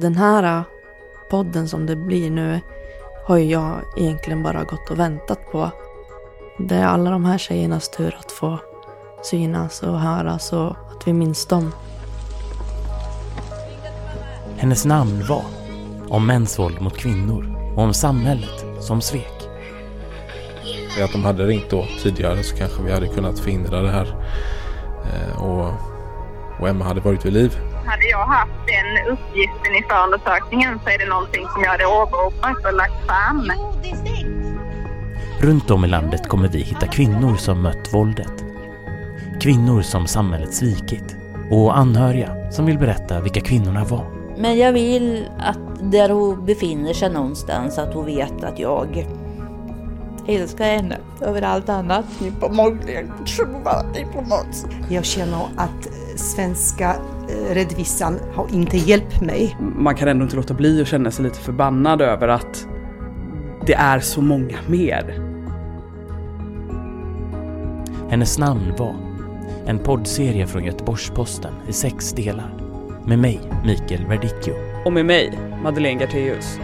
Den här podden som det blir nu har ju jag egentligen bara gått och väntat på. Det är alla de här tjejernas tur att få synas och höras och att vi minns dem. Hennes namn var Om mäns våld mot kvinnor och om samhället som svek. Att de hade ringt då tidigare så kanske vi hade kunnat förhindra det här. Eh, och, och Emma hade varit vid liv. Hade jag haft den uppgiften i förundersökningen så är det någonting som jag hade åberopat och lagt fram. Runt om i landet kommer vi hitta kvinnor som mött våldet. Kvinnor som samhället svikit. Och anhöriga som vill berätta vilka kvinnorna var. Men jag vill att där hon befinner sig någonstans att hon vet att jag älskar henne över allt annat. Jag känner att svenska eh, rättvisan har inte hjälpt mig. Man kan ändå inte låta bli att känna sig lite förbannad över att det är så många mer. Hennes namn var en poddserie från Göteborgs-Posten i sex delar. Med mig, Mikael Verdicchio. Och med mig, Madeleine Gartéus.